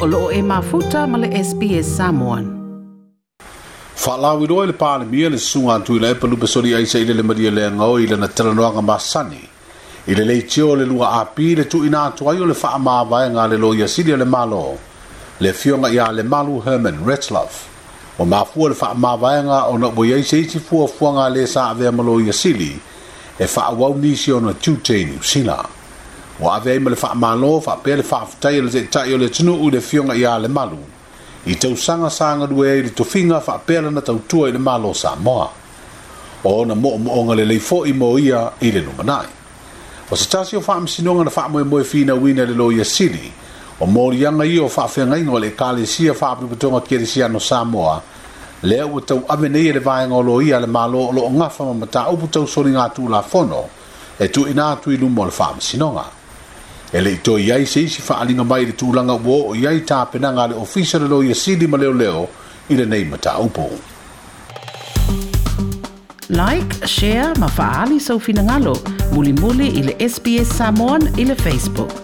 o loo e mafuta male le SPS Samoan. Whalawi roi le pāne mia le sunga antui lai pa lupa sori aisa le maria le ngau ile na teranoanga masani. Ile le tio le lua api le tu ina atuai o le wha amavai ngā le loia sili le malo. Le fiona ia le malu Herman Retzlaff. O mafua le wha amavai ngā o na boi aisa iti fua fua ngā le sa avea malo ia sili. E wha awau nisi o na tūtei New o ave ai ma le faamālō faapea le faafutai o le o le tunuu i le fioga iā le malu i tausaga sagalue ai i le tofiga faapea lana tautua i le malo samoa o ona moʻomoʻoga lelei foʻi mo ia i le numanaʻi o se tasi o faamasinoga na faamoemoe finauina i le lo ia sili o moliaga ia o faafeagaiga o le ekalesia faapipotoga kielesiano samoa lea ua e tauave nei e le vaega o lo ia le malo o loo gafa ma mataupu fono e ina atu i luma o le faamasinoga e le ito i ai seisi faaaliga mai i le tulaga ua oo i ai tapenaga a le ofisa le loia sili ma leoleo i lenei mataupu like share ma faaali soufinagalo mulimuli i le sps samon i le facebook